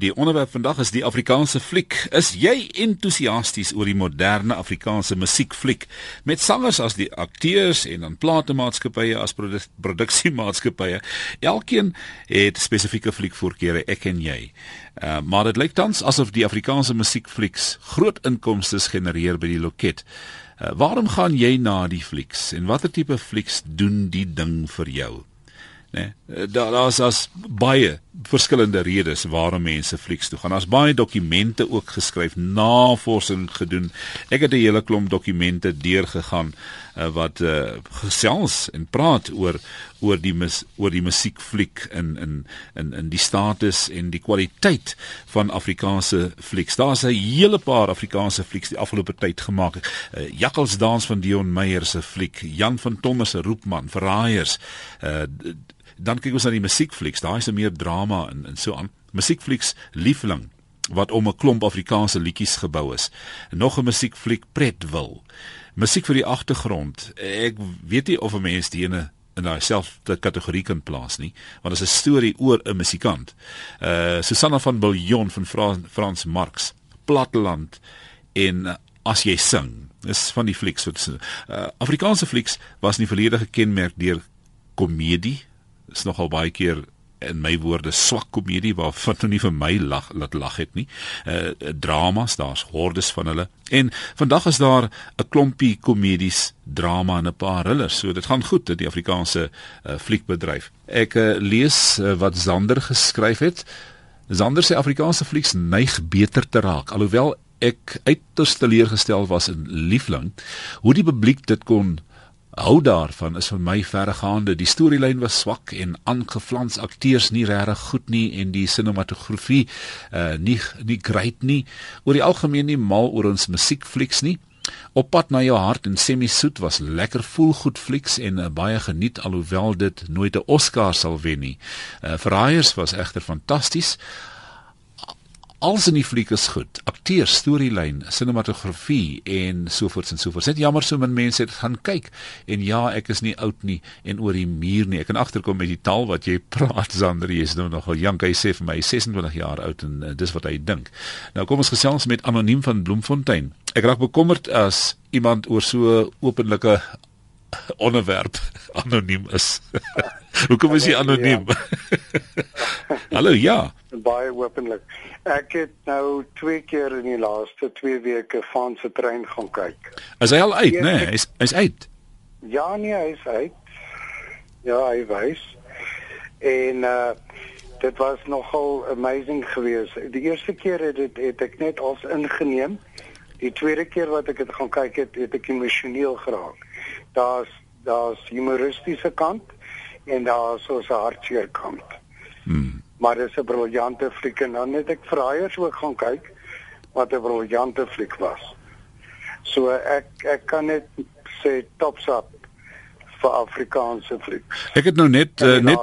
Die onderwerp vandag is die Afrikaanse fliek. Is jy entoesiasties oor die moderne Afrikaanse musiekfliek met sangers as die akteurs en dan platemaatskappye as produ produksiemaatskappye? Elkeen het spesifieke fliekvoorkeure, ek en jy. Uh, maar dit lyk tans asof die Afrikaanse musiekflieks groot inkomste genereer by die loket. Uh, waarom gaan jy na die flieks en watter tipe flieks doen die ding vir jou? Nee, daar daar's as baie verskillende redes waarom mense flieks toe gaan. Daar's baie dokumente ook geskryf, navorsing gedoen. Ek het 'n hele klomp dokumente deurgegaan uh, wat uh, gesels en praat oor oor die mis, oor die musiekfliek in in in in die status en die kwaliteit van Afrikaanse flieks. Daar's 'n hele paar Afrikaanse flieks die afgelope tyd gemaak. Uh, Jakkelsdans van Dion Meyer se fliek, Jan van Tonder se Roepman, Verraaiers. Uh, dan kyk ons na die musiekflieks, daar is 'n meer drama en en so aan. Musiekflieks Liefling wat om 'n klomp Afrikaanse liedjies gebou is. Nog 'n musiekfliek Pretvil. Musiek vir die agtergrond. Ek weet nie of 'n mens die ene in daai selfde kategorie kan plaas nie, want dit is 'n storie oor 'n musikant. Uh Susanna van Biljon van Frans, Frans Marx, Platteland en uh, as jy sing. Dis van die flieks wat uh, Afrikaanse flieks was nie verlede gekenmerk deur komedie is nogal baie keer in my woorde swak komedie waar wat nou nie vir my lag laat lag het nie. Uh dramas, daar's hordes van hulle. En vandag is daar 'n klompie komedies, drama en 'n paar thrillers. So dit gaan goed in die Afrikaanse uh fliekbedryf. Ek uh, lees uh, wat Zander geskryf het. Zander sê Afrikaanse flieks neig beter te raak alhoewel ek uiters teleurgestel was in Liefling hoe die publiek dit kon hou daarvan is vir my verregaande. Die storielyn was swak en aangeflans akteurs nie regtig goed nie en die sinematografie uh nie nie great nie. Oor die algemeen nie mal oor ons musiekflieks nie. Op pad na jou hart en semi soet was lekker voel goed flieks en uh, baie geniet alhoewel dit nooit 'n Oscar sal wen nie. Uh Verraaiers was egter fantasties. Als in die fliek is goed. Akteurs, storielyn, sinematografie en sovoorts en sovoorts. Net jammer so min mense het gaan kyk. En ja, ek is nie oud nie en oor die muur nie. Ek kan agterkom met die taal wat jy praat, Sander. Jy is nou nogal jonk. Hy sê vir my 26 jaar oud en uh, dis wat hy dink. Nou kom ons gesels met anoniem van Bloemfontein. Ek raak bekommerd as iemand oor so openlike onderwerp anoniem is. Hoekom is jy anoniem? Ja. Hallo, ja. Baie openlik. Ek het nou twee keer in die laaste 2 weke van se trein gaan kyk. Is hy al uit, né? Nee, hy's hy's uit. Ja, nee, hy's uit. Ja, hy wys. En uh dit was nogal amazing geweest. Die eerste keer het dit het ek net als ingeneem. Die tweede keer wat ek dit gaan kyk het, het ek emosioneel geraak. Daar's daar's humoristiese kant en daar's so 'n hartseer kant. Hmm maar dis 'n briljante fliek en dan het ek vraaiers ook gaan kyk wat 'n briljante fliek was. So ek ek kan net sê tops up vir Afrikaanse fliek. Ek het nou net uh, net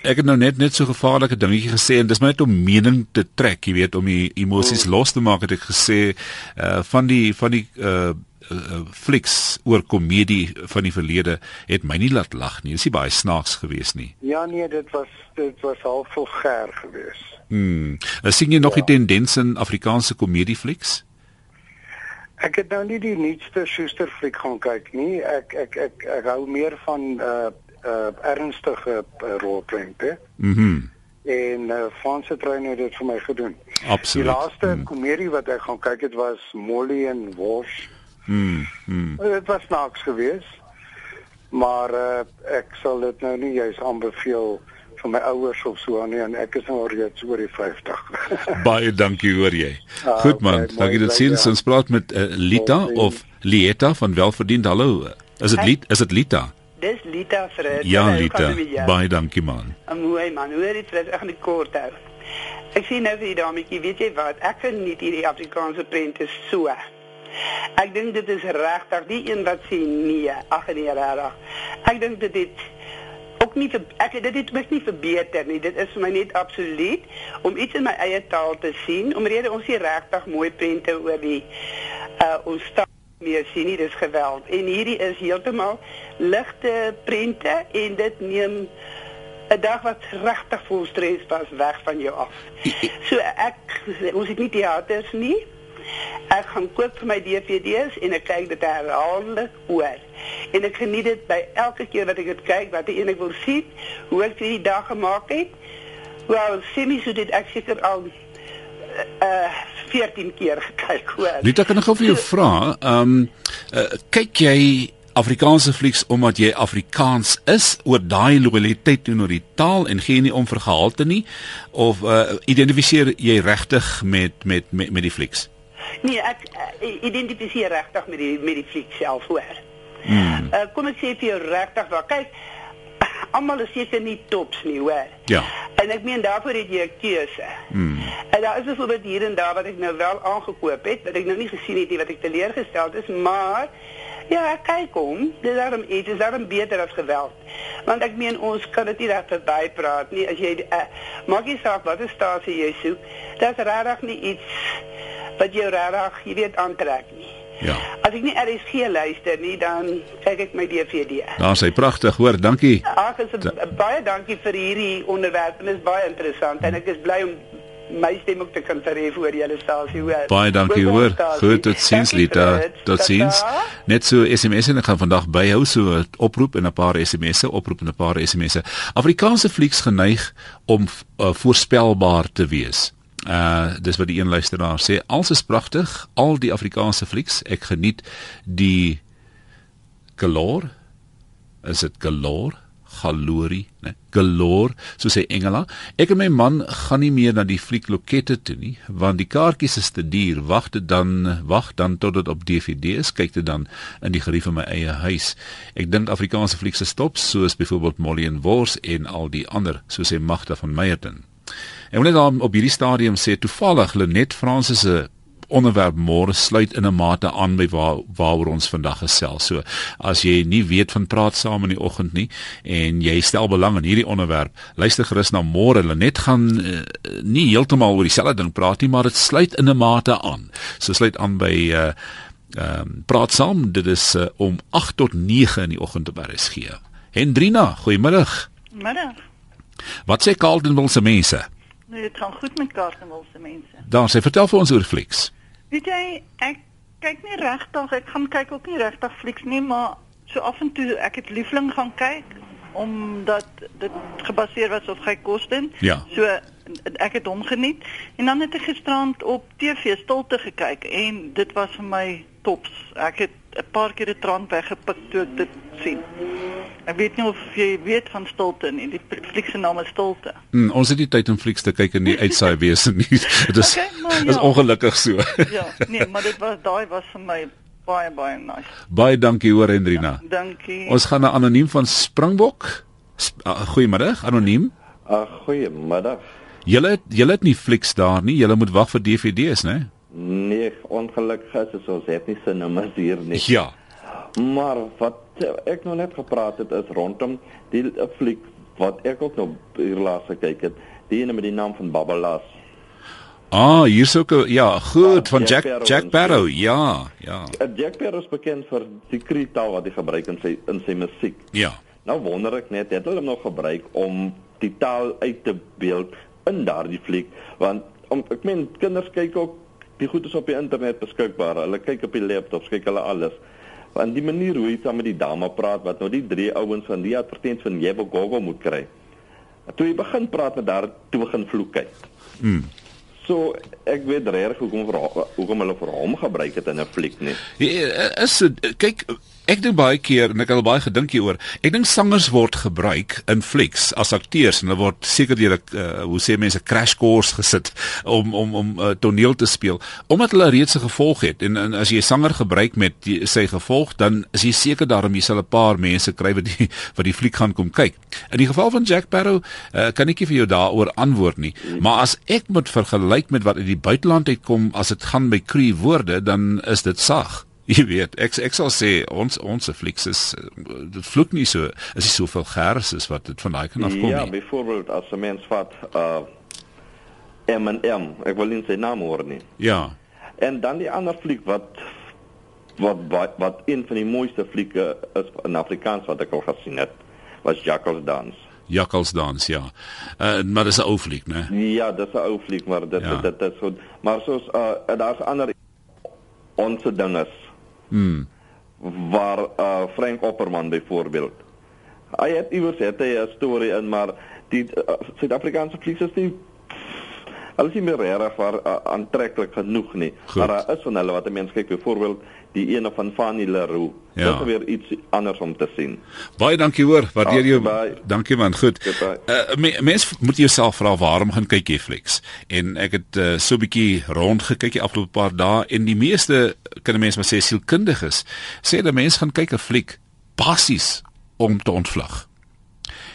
ek het nou net net so gevaarlike dingetjie gesê en dis maar net om mening te trek, jy weet, om die emosies hmm. los te maak het ek gesê uh, van die van die uh, uh, flieks oor komedie van die verlede het my nie laat lag nie. Dit is nie baie snaaks geweest nie. Ja nee, dit was dit was al vulgair geweest. Uh, sien jy nog ja. die tendens in Afrikaanse komedie flieks? Ek het nou nie die nuutste Schuster fliek gaan kyk nie. Ek ek ek, ek hou meer van uh uh ernstige uh, rolprente. Mhm. Mm en uh, Franse trein het dit vir my gedoen. Absoluut. Die laaste mm. komedie wat ek gaan kyk het was Molly en Walsh. Mm. mm. Dit was snaaks geweest. Maar uh, ek sal dit nou nie juis aanbeveel vir my ouers of so nie en ek is nou reeds oor die 50. Baie dankie hoor jy. Ah, Goed man, okay, dankie dat sien ons praat met uh, Lita okay. of Lieta van Welverdiend. Hallo. Is dit Lita? Is dit Lita? Dis Lita vir Ja, Lita. Baie dankie man. Mooi man. Het dit reg net kort hou? Ek sien nou vir die dametjie, weet jy wat? Ek geniet hierdie Afrikaanse prente so. Ek dink dit is regtig die een wat sê nee, ag nee regtig. Ek dink dit het ook nie vir, ek dit het my nie verbeter nie. Dit is vir my net absoluut om iets in my eie taal te sien. Omrede ons hier regtig mooi prente oor die uh ons taal meer sien nie, dis geweld. En hierdie is heeltemal ligte prente en dit neem 'n dag wat regtig vol stres was weg van jou af. So ek ons het nie teaters nie. Ek gaan koop vir my DVD's en ek kyk dit herhaaldelik oor. En ek geniet dit by elke keer wat ek dit kyk, wat ek eintlik wil sien, hoe ek die dag gemaak het. Wel, sien jy dit ek seker al uh 14 keer gekyk hoor. Net ek kan gou vir jou vra, ehm um, uh, kyk jy Afrikaanse flieks omdat jy Afrikaans is oor daai loyaliteit teenoor die taal en gee nie om vir gehalte nie of uh, identifiseer jy regtig met met met met die flieks? Nee, ek uh, identifiseer regtig met die met die fliek self hoor. Hmm. Uh, kom ek sê vir jou regtig waar kyk almal is seker nie tops nie hoor. Ja. En ek meen daarvoor het jy 'n keuse. Hmm. En daar is byvoorbeeld hier en daar wat ek nou wel aangekoop het, wat ek nou nie gesien het nie wat ek teleurgestel is, maar Ja, kyk hom. Dis daarom iets, dis daarom beter as geweld. Want ek meen ons kan dit nie reg verby praat nie as jy uh, maak nie saak watter stasie jy soek. Dit is regtig nie iets wat jou regtig, jy weet, aantrek nie. Ja. As ek nie RSG luister nie, dan kyk ek my DVD. Daar sê pragtig, hoor, dankie. Ag, is baie dankie vir hierdie onderwerp. Dit is baie interessant en ek is bly om my stem ook te kan verhef oor julle stasie hoor. Baie dankie hoor. Goed tot sins Lita. Tot sins. Net so SMS en ek gaan vandag byhou so 'n oproep en 'n paar SMS'e, oproep en 'n paar SMS'e. Afrikaanse flieks geneig om uh, voorspelbaar te wees. Uh dis wat die een luisteraar sê. Alles is pragtig, al die Afrikaanse flieks. Ek geniet die galore. Is dit galore? Galorie, né? Galore, so sê Engela. Ek en my man gaan nie meer na die flieklokkette toe nie, want die kaartjies is te duur. Wag dit dan, wag dan tot dit op DVD is, kyk dit dan in die gerief van my eie huis. Ek dink Afrikaanse flieks se stop, soos byvoorbeeld Molly and Wars en al die ander, so sê Magda van Meyerton. En wanneer dan op hierdie stadium sê toevallig Lenet Fransis se onderwerp môre sluit in 'n mate aan by waar waaroor ons vandag gesels. So as jy nie weet van praat saam in die oggend nie en jy stel belang in hierdie onderwerp, luister gerus na môre. Lenet gaan uh, nie heeltemal oor dieselfde ding praat nie, maar dit sluit in 'n mate aan. So sluit aan by uh ehm um, praat saam. Dit is uh, om 8 tot 9 in die oggend op RSG. Hendrina, goeiemiddag. Middag. Wat sê Carlton se mense? Nee, dit gaan goed met Carlton se mense. Dan sê vertel vir ons oor Flix. Weet jy, ek kyk nie regtig, ek gaan kyk ook nie regtig Flix nie, maar so af en toe ek het liefling gaan kyk omdat dit gebaseer was op hy kosten. Ja. So ek het hom geniet en dan het ek gisterand op TV stilte gekyk en dit was vir my tops. Ek het 'n paar keer 'n trant weggepik toe ek dit sien. Ek weet nie of jy weet van stilte nie. Die fliek se naam is Stilte. Hmm, ons het nie tyd om flieks te kyk in die uitsaai wese nie. Dit is Okay, maar is ja. ongelukkig so. Ja, nee, maar dit was daai was vir my baie baie nice. Baie dankie hoor Hendrina. Dankie. Ons gaan na anoniem van Springbok. Sp uh, Goeiemiddag, anoniem. Ag, goeiemiddag. Julle julle het nie flieks daar nie. Julle moet wag vir DVD's, né? Nee, ongelukkig is ons het nie se nummers hier nie. Ja. Maar wat ek nou net gepraat het is rondom die fliek wat ek ook nog hier laas gekyk het, die ene met die naam van Babbelas. Ah, hier sou ek ja, goed Ja, van Jack Jack Sparrow Jack Barrow. Ja, ja. Jack Sparrow is bekend vir die kritaal wat hy gebruik in sy in sy musiek. Ja. Nou wonder ek net, het hulle hom nog gebruik om die taal uit te beeld in daardie fliek? Want om, ek meen kinders kyk ook die goed is op die internet beskikbaar. Hulle kyk op die laptops, kyk hulle alles. Want die manier hoe hy saam met die dame praat wat nou die drie ouens van die advertensie van Jebo Gogo moet kry. Toe hy begin praat met daar toe begin vloek hy. Mm. So ek weet regtig hoekom vir ho- hoekom hulle vir hom gebruik het in 'n fliek nie. Ja, is dit- kyk ek dink baie keer en ek het al baie gedink hieroor. Ek dink sangers word gebruik in flieks as akteurs en hulle word seker deur 'n uh, hoe sê mense crash course gesit om om om uh, toneel te speel omdat hulle reeds 'n gevolg het en, en as jy 'n sanger gebruik met die, sy gevolg dan is jy seker daarom jy sal 'n paar mense kry wat die wat die fliek gaan kom kyk. In die geval van Jack Barrow uh, kan ek nie vir jou daaroor antwoord nie, maar as ek moet vergelyk met wat uit die buiteland uitkom as dit gaan by Cree woorde dan is dit sag. Jy weet, ek ek sal sê ons ons se flieks is eh, dit vloek nie so is nie soveel gers is wat dit van daai kan afkom Ja, byvoorbeeld as 'n mens vat uh M&M, ek wil nie sy naam hoor nie. Ja. En dan die ander fliek wat wat wat, wat een van die mooiste flieke is in Afrikaans wat ek al gesien het, was Jackals Dans. Jakkalsdans, ja. Uh, maar dis 'n ou fliek, né? Ja, dis 'n ou fliek, maar dit Ja. dit dit is so maar soos uh daar's ander ons dinges Mm. waar uh Frank Opperman byvoorbeeld. Hy het iewers het hy 'n storie in maar die uh, Suid-Afrikaanse is nie Hulle is nie meer reg waar uh, aantreklik genoeg nie. Goed. Maar daar is van hulle wat 'n mens kyk byvoorbeeld die ene van Fanny Leroux. Ja. Dit is weer iets anders om te sien. Baie dankie hoor. Waardeer jou. baie. Dankie man. Goed. Uh, me, mens moet jouself vra waarom gaan kyk jy flieks? En ek het uh, so 'n bietjie rond gekyk die afgelope paar dae en die meeste kan 'n mens maar sê sielkundiges sê dat mense gaan kyk 'n fliek basies om te ontvlug.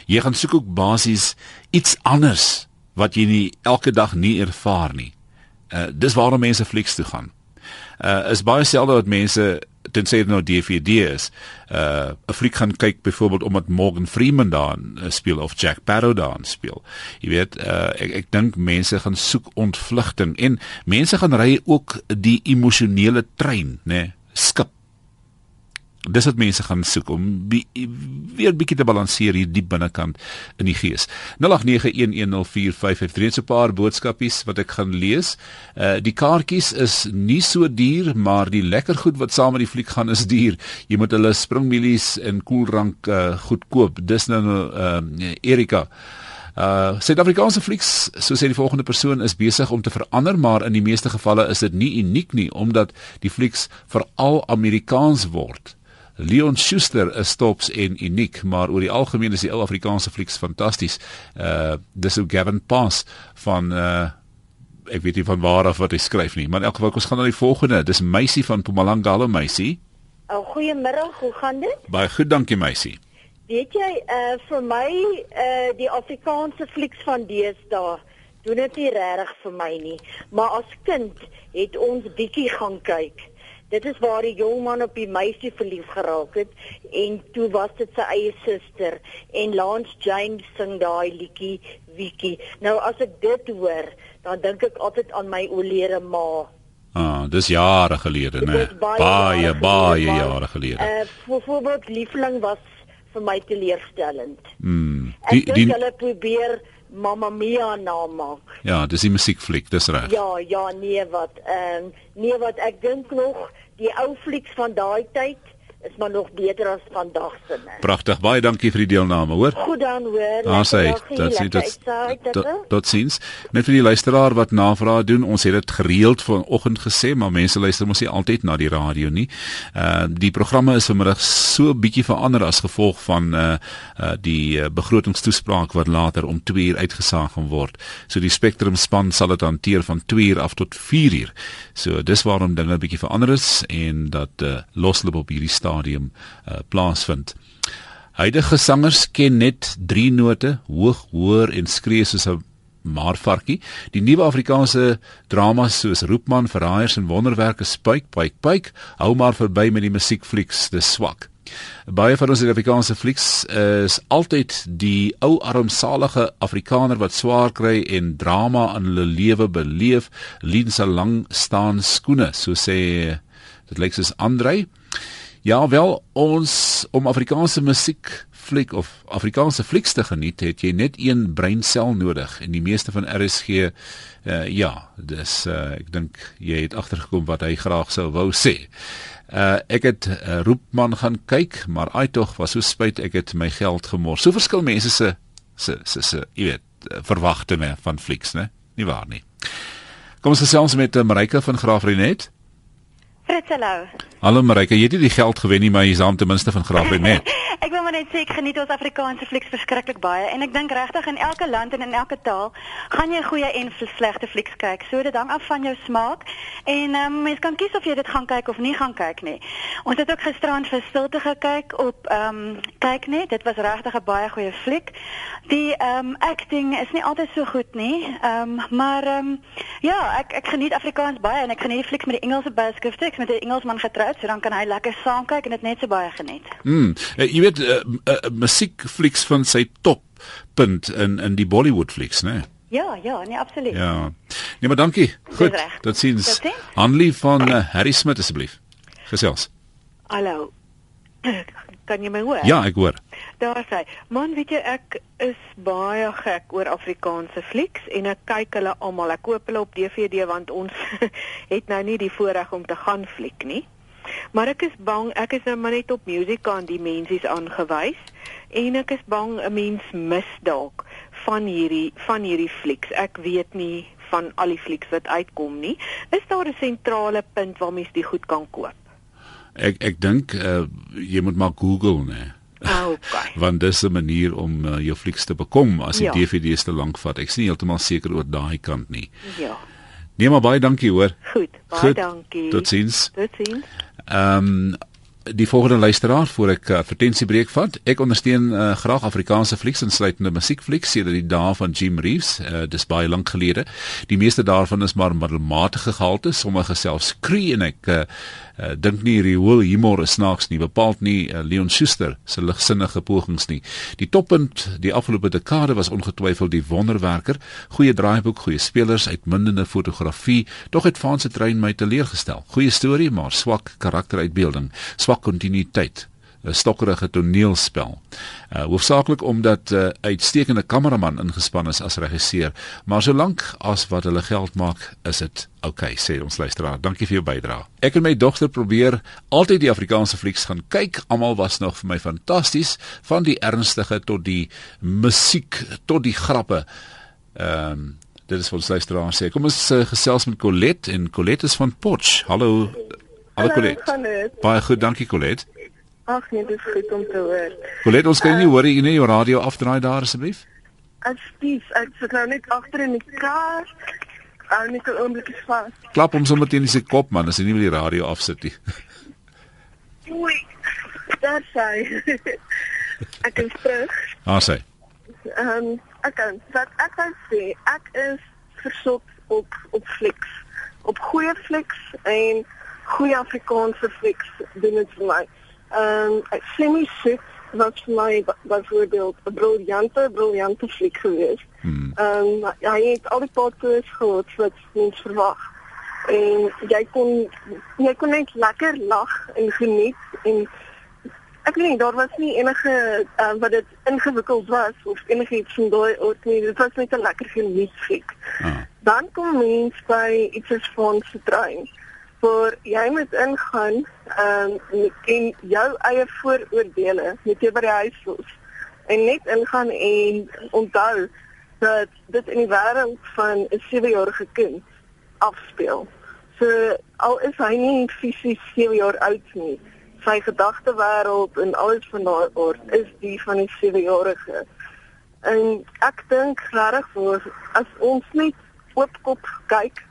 Jy gaan soek ook basies iets anders wat jy nie elke dag nie ervaar nie. Uh dis waarom mense flieks toe gaan. Uh is baie selde dat mense tensy dit nou DVD is, uh 'n fliek gaan kyk byvoorbeeld omdat Morgan Freeman daar uh, speel of Jack Sparrow daar speel. Jy weet, uh ek ek dink mense gaan soek ontvlugting en mense gaan ry ook die emosionele trein, nê, nee, skip dis wat mense gaan soek om bi, weer bietjie te balanseer hier diep binnekant in die gees. 0891104553 so 'n paar boodskapies wat ek gaan lees. Uh die kaartjies is nie so duur, maar die lekker goed wat saam met die fliek gaan is duur. Jy moet hulle springmielies en koelrank uh goed koop. Dis nou uh Erika Uh Suid-Afrikaanse flieks, so sê die volgende persoon, is besig om te verander, maar in die meeste gevalle is dit nie uniek nie omdat die flieks veral Amerikaans word. Leon Schuster is stops en uniek, maar oor die algemeen is die ou Afrikaanse flieks fantasties. Uh dis ook Gavin Pass van uh ek weet nie van waar af wat hy skryf nie, maar in elk geval ons gaan na die volgende. Dis Meisie van Mpumalanga, hallo Meisie. Oh, goeiemiddag, hoe gaan dit? Baie goed, dankie Meisie. Weet jy, uh vir my uh die Afrikaanse flieks van deesdae doen dit nie regtig vir my nie, maar as kind het ons bietjie gaan kyk. Dit is waar die jong man op die meisie verlief geraak het en toe was dit sy eie suster en Lance James sing daai liedjie Wiekie. Nou as ek dit hoor, dan dink ek altyd aan my oorlede ma. Ah, dis jare gelede, né? is baie Baie jare baie jare gelede. Uh byvoorbeeld liefling was vir my teleurstellend. Mm. Ek Die dink die hulle probeer Mamma Mia namaak. ja, dis die musiekfliek, dis reg. Ja, ja, nee wat ehm nee wat ek dink nog die ou flieks van daai tyd is maar nog beter as vandag se. ne. Pragtig. Baie dankie vir die deelname, hoor. Goed dan hoor. Daar sê lekker dit daggie, dit dit tot sins. Net vir die luisteraar wat navraag doen, ons het dit gereeld vanoggend gesê, maar mense luister mos nie altyd na die radio nie. Uh die programme is vanmiddag so bietjie verander as gevolg van uh uh die begrotingstoespraak wat later om 2 uur uitgesaag gaan word. So die Spectrum span sal dit hanteer van 2 uur af tot 4 uur. So dis waarom dinge bietjie verander is en dat uh losloop op hierdie stadium uh plaasvind. Huidige sangers ken net 3 note, hoog, hoër en skree soos 'n maarvarkie. Die nuwe Afrikaanse dramas soos Roepman, Verraaiers en Wonderwerke spuik, pyk, pyk, hou maar verby met die musiekflieks, dis swak. Baie van ons Suid-Afrikaanse flieks is altyd die ou armsalige Afrikaner wat swaar kry en drama in hulle lewe beleef, lien se lang staan skoene, so sê dit lyk soos Andrei. Ja wel, ons om Afrikaanse musiek fliek of Afrikaanse flieks te geniet, het jy net een breinsel nodig en die meeste van RSG uh, ja, dis uh, ek dink jy het agtergekom wat hy graag sou wou sê. Uh ek het uh, Roepman gaan kyk, maar ai tog was so spyt ek het my geld gemors. So verskil mense se se se se jy weet verwagtinge van flieks, né? Nie waar nie. Kom ons gesels met Marika van Graafrenet. Fritz, hallo. Hallo Marika, jy het nie die geld gewen nie, maar jy's aan ten minste van Graafrenet. Ek wil maar net sê ek geniet ons Afrikaanse flieks verskriklik baie en ek dink regtig in elke land en in elke taal gaan jy goeie en slegte flieks kyk. So dit hang af van jou smaak en um, mens kan kies of jy dit gaan kyk of nie gaan kyk nie. Ons het ook gisterand vir stilte gekyk op ehm um, kyk net. Dit was regtig 'n baie goeie fliek. Die ehm um, acting is nie altyd so goed nie. Ehm maar ehm ja, ek ek geniet Afrikaans baie en ek geniet flieks met die Engelse byskrifte. Ek's met 'n Engelsman getroud, so dan kan hy lekker saam kyk en dit net so baie geniet. Mm, weet uh, uh, musiekflieks van sy top punt in in die Bollywood flieks, né? Nee? Ja, ja, nee, absoluut. Ja. Nee, maar dankie. Goed. Tot sins. Hanlie van uh, Harry Smit asseblief. Gesels. Hallo. Kan jy my hoor? Ja, ek hoor. Daar sê, man, weet jy ek is baie gek oor Afrikaanse flieks en ek kyk hulle almal. Ek koop hulle op DVD want ons het nou nie die voorreg om te gaan fliek nie. Maar ek is bang, ek is nou maar net op Musicon die mensies aangewys en ek is bang 'n mens mis dalk van hierdie van hierdie flieks. Ek weet nie van al die flieks wat uitkom nie. Is daar 'n sentrale punt waar mens die goed kan koop? Ek ek dink uh, jy moet maar Google, né? Okay. Want dis 'n manier om uh, jou flieks te bekom as die Ja. DVD's te lank vat. Ek is nie heeltemal seker oor daai kant nie. Ja. Nee, maar baie dankie hoor. Goed, baie Goed, dankie. Totsiens. Totsiens. Ehm um, die volgende luisteraar voor ek uh, advertensiebreek vat. Ek ondersteun uh, graag Afrikaanse flieks insluitende musiekflieks sedert die dae van Jim Reeves. Uh, dis baie lank gelede. Die meeste daarvan is maar middelmatige gehalte, sommige selfs skree en ek uh, uh, dink nie hierdie hoë humor is snaaks nie, bepaald nie uh, Leon Schuster se ligsinnige pogings nie. Die toppunt die afgelope dekade was ongetwyfeld die wonderwerker, goeie draaiboek, goeie spelers, uitmuntende fotografie, tog het Van se trein my teleurgestel. Goeie storie, maar swak karakteruitbeelding, swak kontinuïteit stokkerige toneelspel. Uh hoofsaaklik omdat 'n uh, uitstekende kameraman ingespan is as regisseur, maar solank as wat hulle geld maak, is dit oukei, okay, sê ons luisteraar. Dankie vir jou bydrae. Ek en my dogter probeer altyd die Afrikaanse flieks gaan kyk. Almal was nog vir my fantasties, van die ernstige tot die musiek tot die grappe. Ehm um, dit is wat ons luisteraar sê. Kom ons uh, gesels met Colette en Colette is van Potch. Hallo. Hallo Colette. Baie goed, dankie Colette. Ag nee, dit is goed om te hoor. Colette, ons kan nie hoor jy nie jou radio afdraai daar asseblief. Asseblief, ek sit nou net agter in die kar. Hou net 'n oomblik vas. Klap hom sommer teen sy kop man, as jy nie wil die radio afsit nie. Oei. Daar sy. ek is terug. Ah, sê. Ehm, um, ek kan wat ek kan sê, ek is versot op op flieks. Op goeie flieks en goeie Afrikaanse flieks doen dit vir my. Ehm, um, Semi Six was vir my byvoorbeeld 'n briljante, briljante fliek geweest. Hmm. Ehm um, hy het al die paadjies gehad wat mens verwag. En jy kon jy kon net lekker lag en geniet en ek weet nie daar was nie enige uh, wat dit ingewikkeld was of enigiets van daai aard nie. Dit was net 'n lekker genietfliek. Ah. Dan kom mens by iets soos van se trein waar jy moet ingaan ehm um, en jou eie vooroordeele met jy by die huis los en net ingaan en onthou dat dit in die wêreld van 'n 7-jarige kind afspeel. So al is hy nie fisies 7 jaar oud nie, sy gedagtewêreld en alles van daai aard is die van 'n 7-jarige. En ek dink regtig voor as ons net oopkop kyk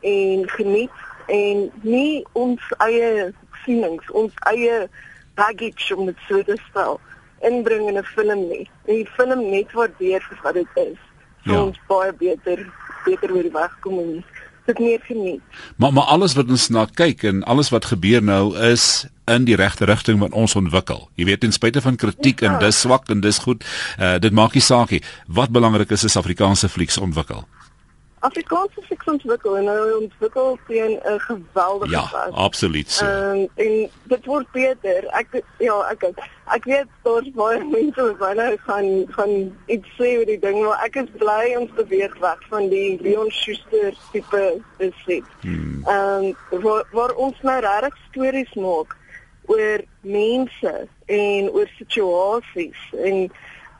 en geniet en nie ons eie sienings, ons eie baggage om dit so te stel inbring in 'n film nie. En die film net waardeer vir wat dit is. So Ja. ons baie beter beter oor die weg kom en dit meer geniet. Maar maar alles wat ons na kyk en alles wat gebeur nou is in die regte rigting wat ons ontwikkel. Jy weet ten spyte van kritiek en dis swak en dis goed, uh, dit maak nie saak nie. Wat belangrik is is Afrikaanse flieks ontwikkel. Afrikaanse flieks ontwikkel en hulle ontwikkel teen 'n geweldige Ja, pas. absoluut so. Ehm en dit word beter. Ek ja, ek ek weet daar's baie mense wat baie gaan gaan iets sê oor die ding, maar ek is bly ons beweeg weg van die Leon Schuster tipe besit. Hmm. Ehm waar, waar ons nou regtig stories maak oor mense en oor situasies en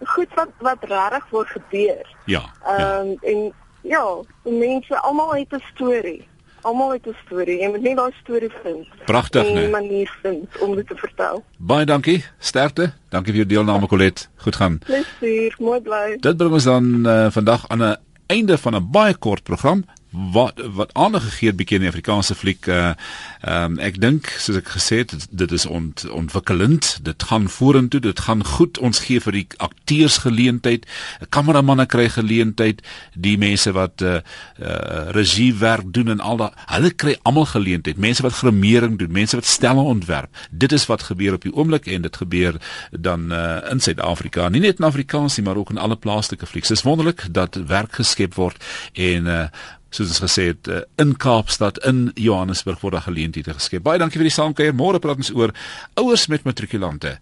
goed wat wat regtig word gebeur. Ja. Ehm ja. um, en ja, die mense almal het 'n storie. Almal het 'n storie. Jy moet net daai storie vind. Pragtig, né? 'n manier vind om dit te vertel. Baie dankie. Sterkte. Dankie vir jou deelname Colette. Goed gaan. Plesier, mooi bly. Dit bring ons dan uh, vandag aan 'n einde van 'n baie kort program wat wat aandag gegee het bietjie in die Afrikaanse fliek. Uh ehm ek dink soos ek gesê het, dit, is ont, ontwikkelend. Dit gaan vorentoe, dit gaan goed. Ons gee vir die akteurs geleentheid, kameramanne kry geleentheid, die mense wat uh, uh regiewerk doen en al daai, hulle kry almal geleentheid. Mense wat grimering doen, mense wat stelle ontwerp. Dit is wat gebeur op die oomblik en dit gebeur dan uh in Suid-Afrika, nie net in Afrikaans nie, maar ook in alle plaaslike flieks. Dit is wonderlik dat werk geskep word en uh soos ons gesê het uh, in Kaapstad in Johannesburg word daar geleenthede geskep. Baie dankie vir die saamkuier. Môre praat ons oor ouers met matrikulante.